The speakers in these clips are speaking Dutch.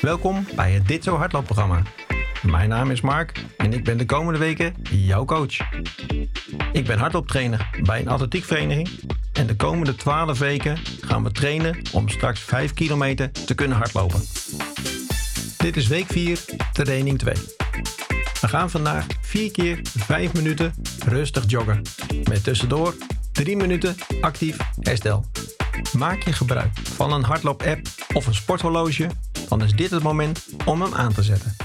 Welkom bij het Dit Zo Hardloopprogramma. Mijn naam is Mark en ik ben de komende weken jouw coach. Ik ben hardlooptrainer bij een atletiekvereniging en de komende 12 weken gaan we trainen om straks 5 kilometer te kunnen hardlopen. Dit is week 4, training 2. We gaan vandaag 4 keer 5 minuten rustig joggen. Met tussendoor 3 minuten actief herstel. Maak je gebruik van een hardloop-app of een sporthorloge, dan is dit het moment om hem aan te zetten.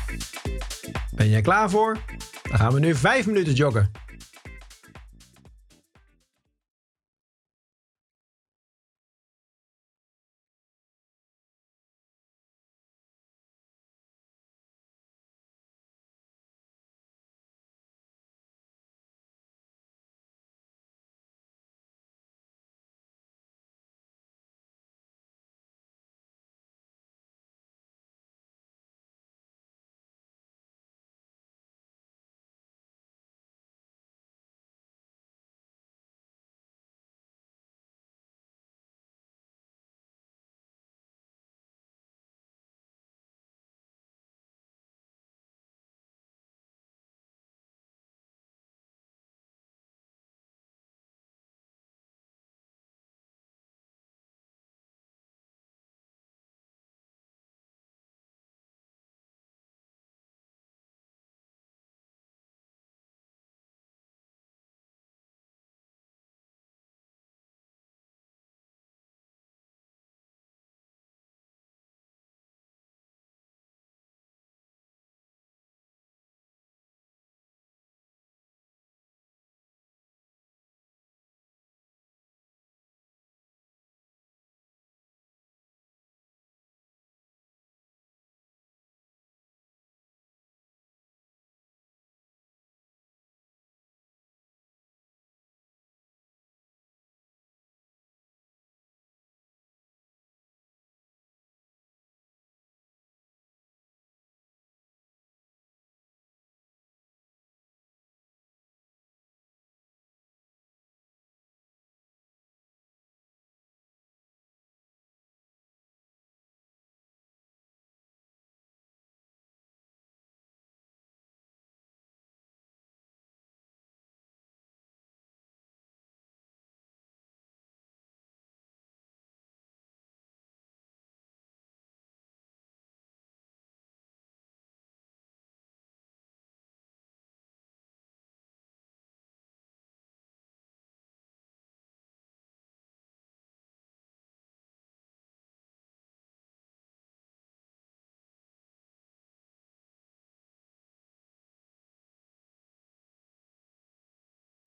Ben jij klaar voor? Dan gaan we nu 5 minuten joggen.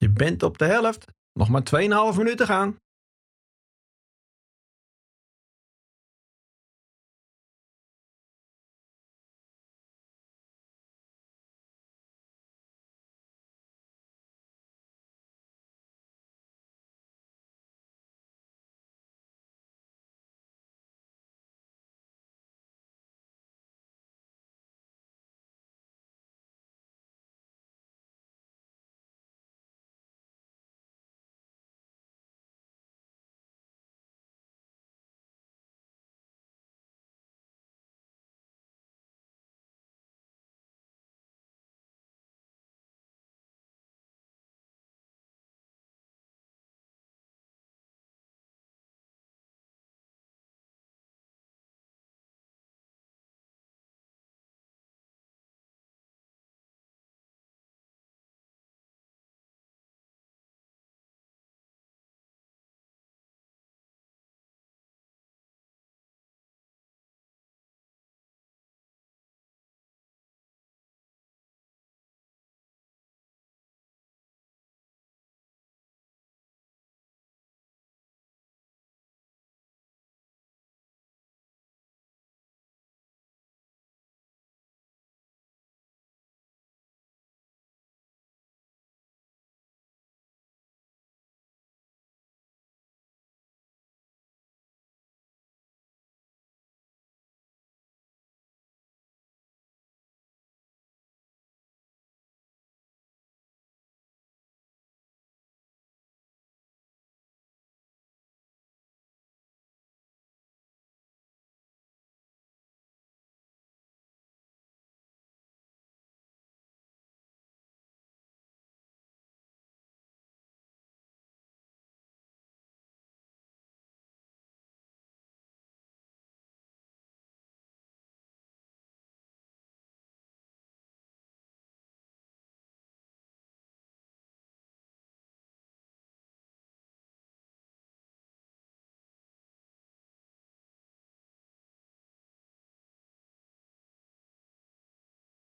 Je bent op de helft. Nog maar 2,5 minuten gaan.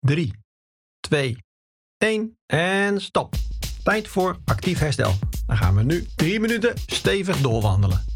3, 2, 1 en stop. Tijd voor actief herstel. Dan gaan we nu 3 minuten stevig doorwandelen.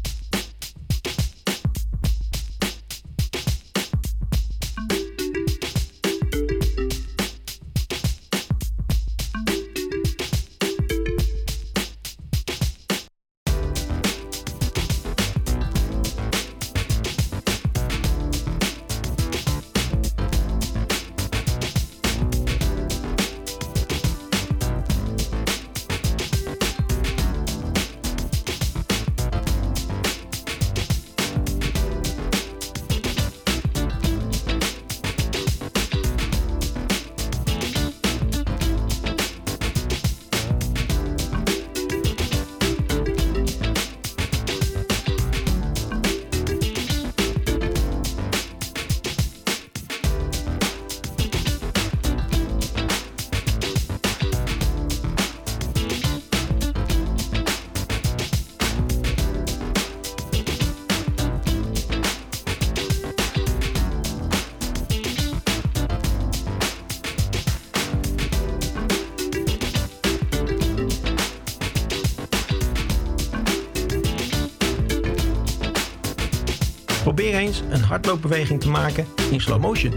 Eens een hardloopbeweging te maken in slow motion.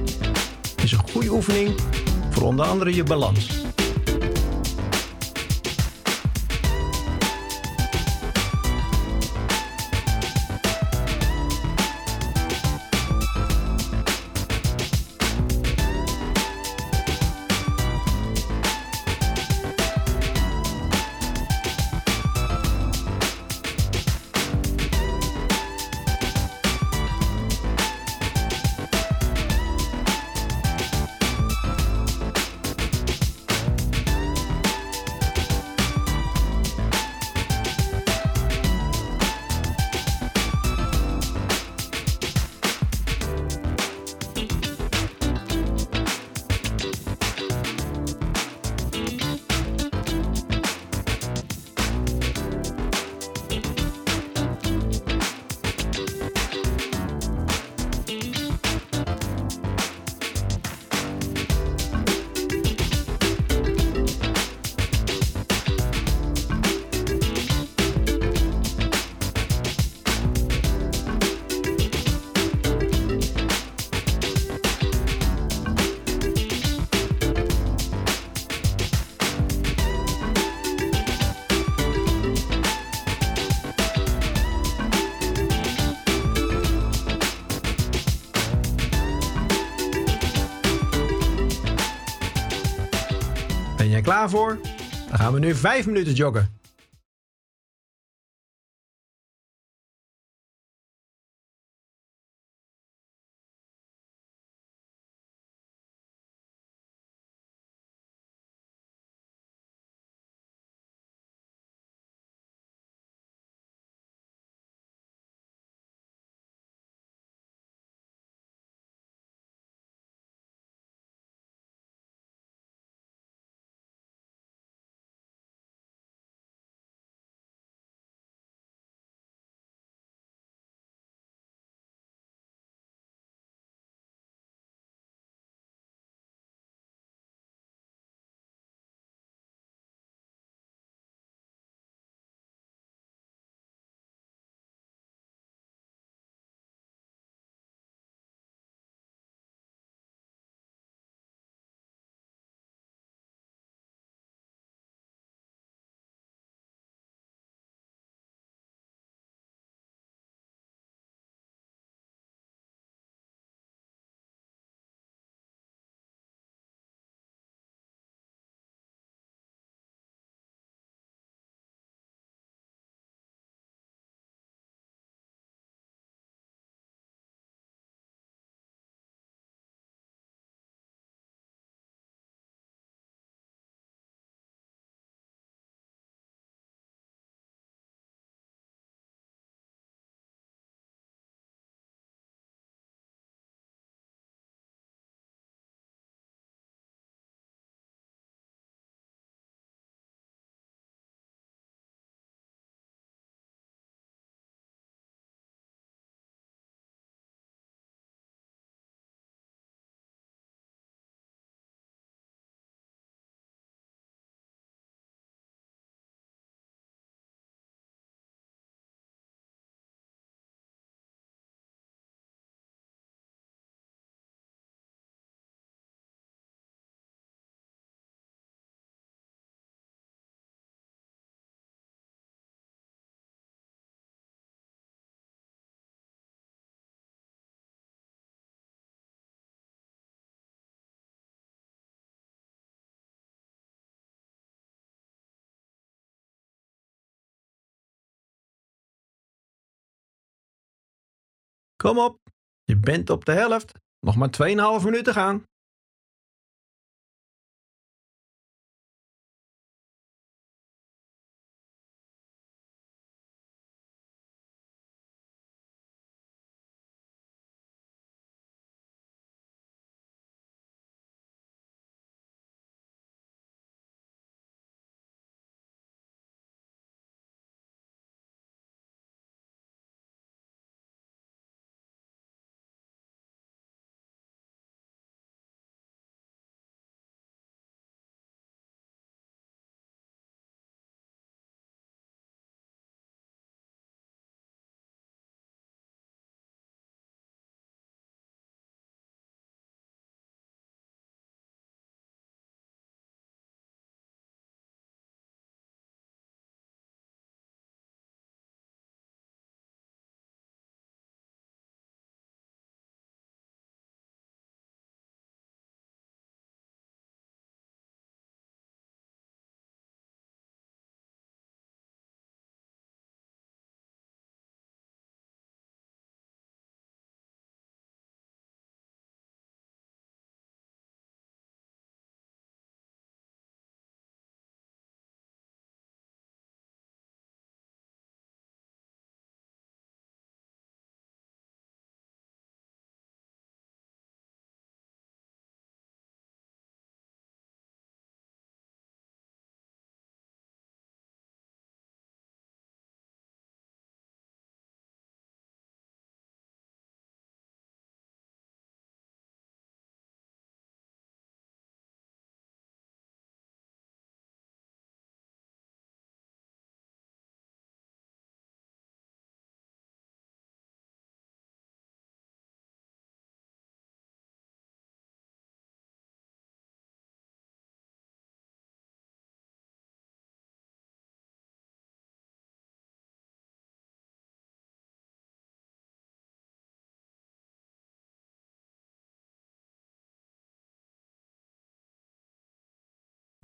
Is een goede oefening voor onder andere je balans. Ben jij klaar voor? Dan gaan we nu 5 minuten joggen. Kom op, je bent op de helft. Nog maar 2,5 minuten gaan.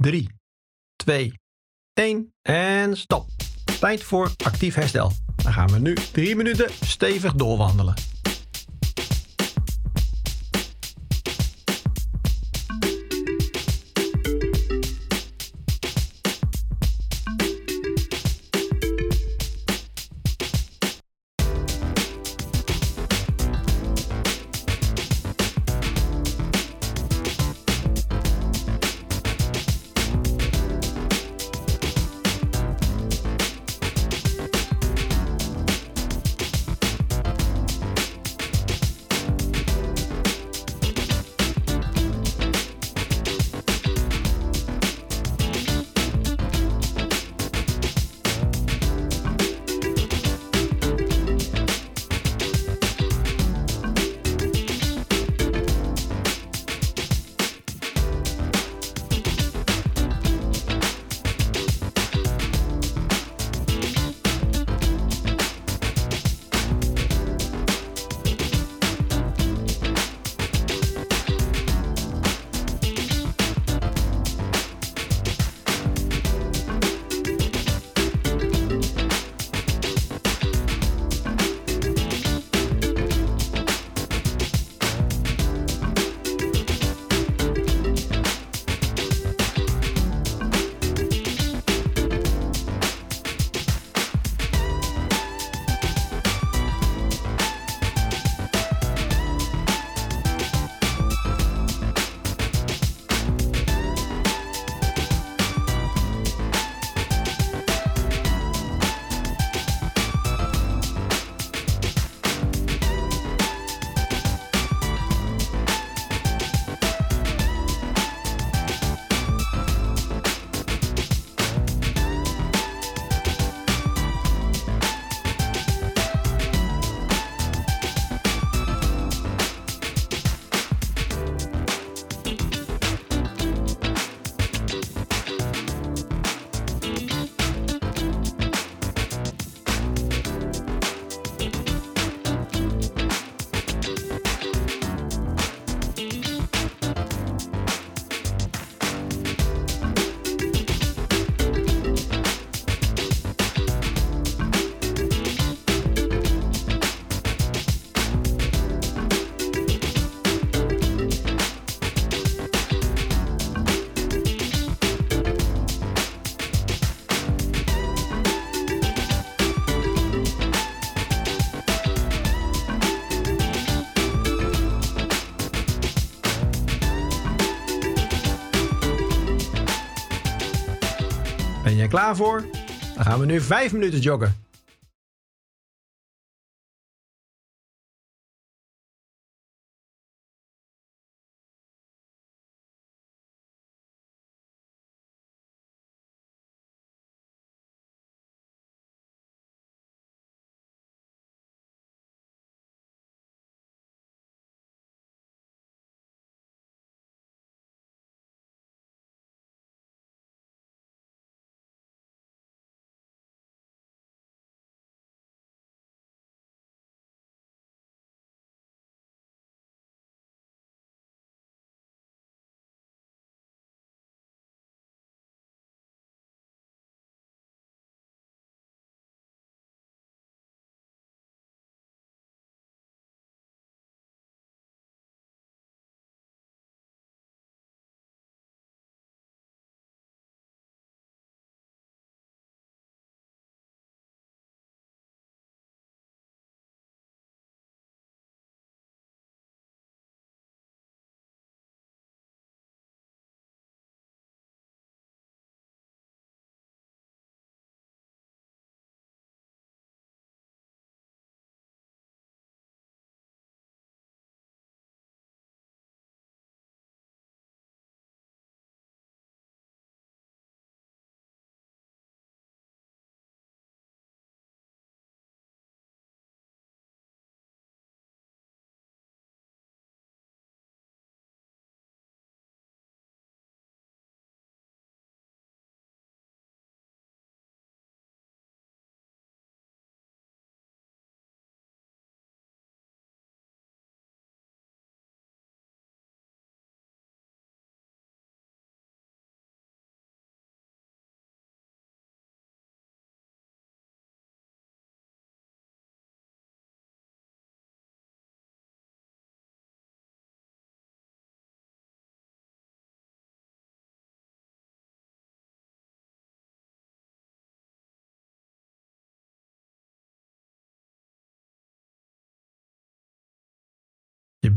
Drie, twee, één en stop. Tijd voor actief herstel. Dan gaan we nu drie minuten stevig doorwandelen. Klaar voor? Dan gaan we nu 5 minuten joggen.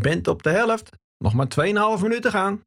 Bent op de helft. Nog maar 2,5 minuten gaan.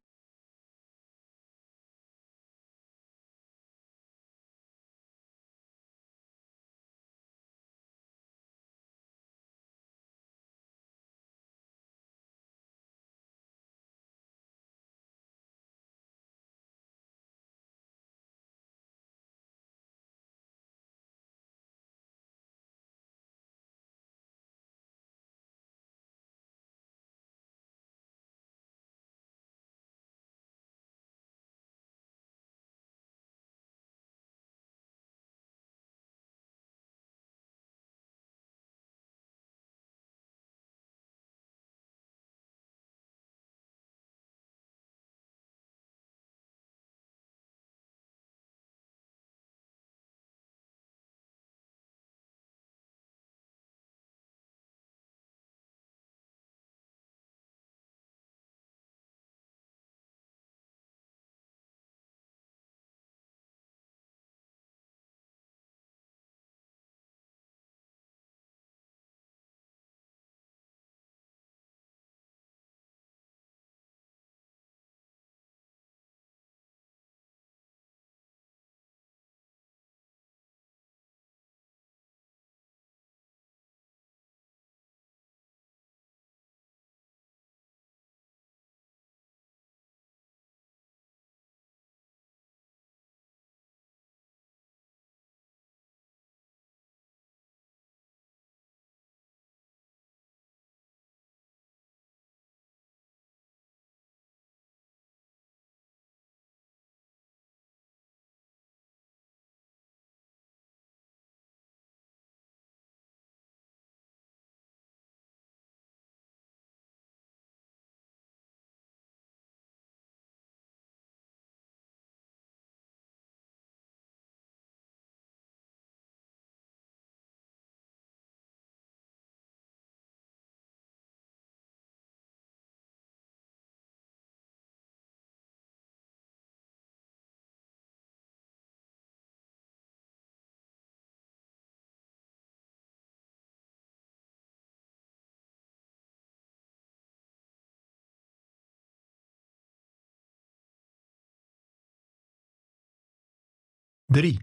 Drie,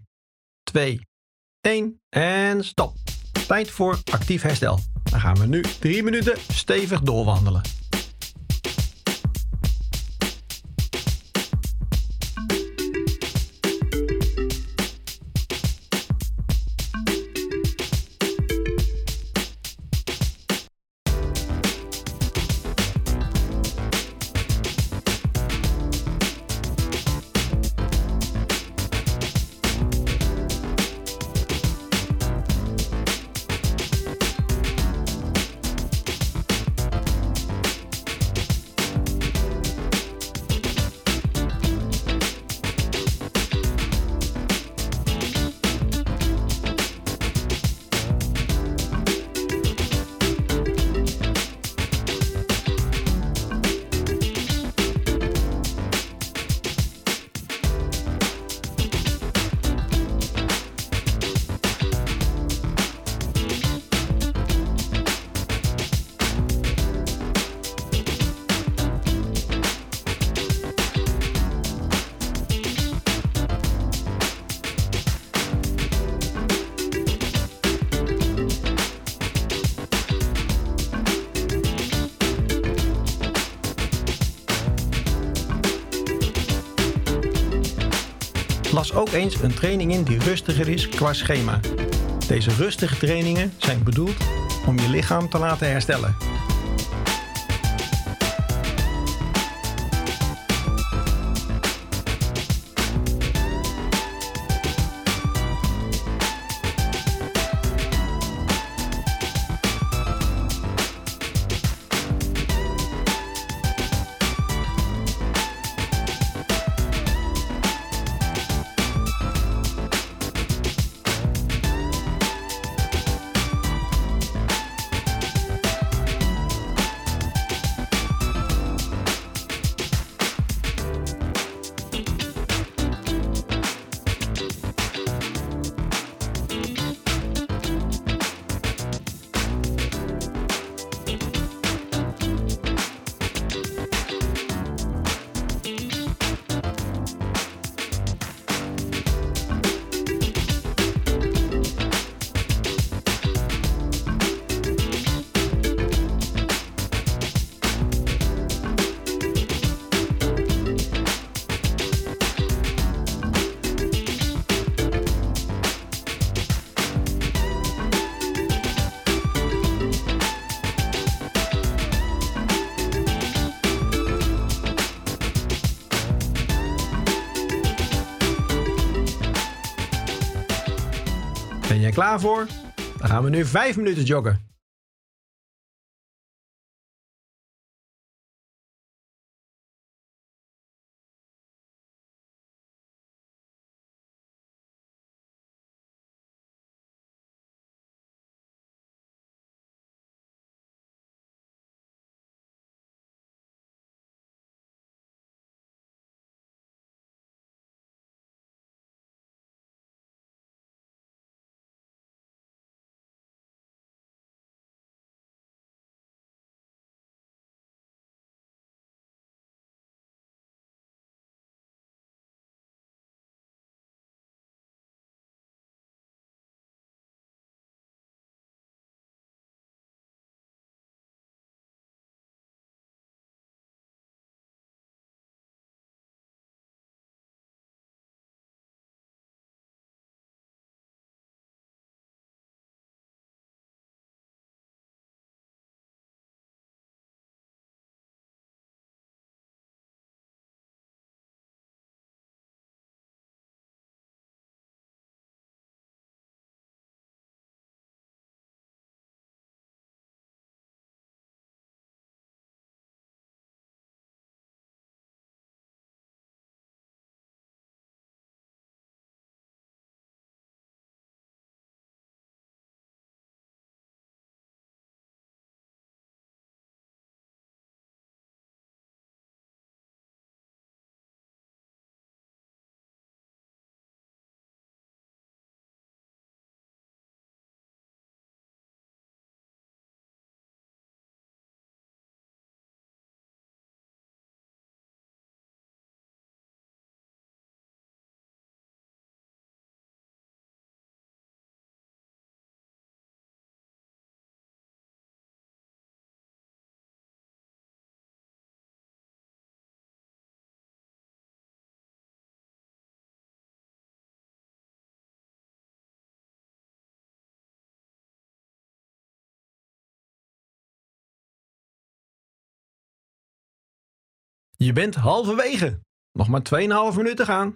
2, 1 en stop. Tijd voor actief herstel. Dan gaan we nu 3 minuten stevig doorwandelen. Las ook eens een training in die rustiger is qua schema. Deze rustige trainingen zijn bedoeld om je lichaam te laten herstellen. Klaar voor? Dan gaan we nu 5 minuten joggen. Je bent halverwege. Nog maar 2,5 minuten gaan.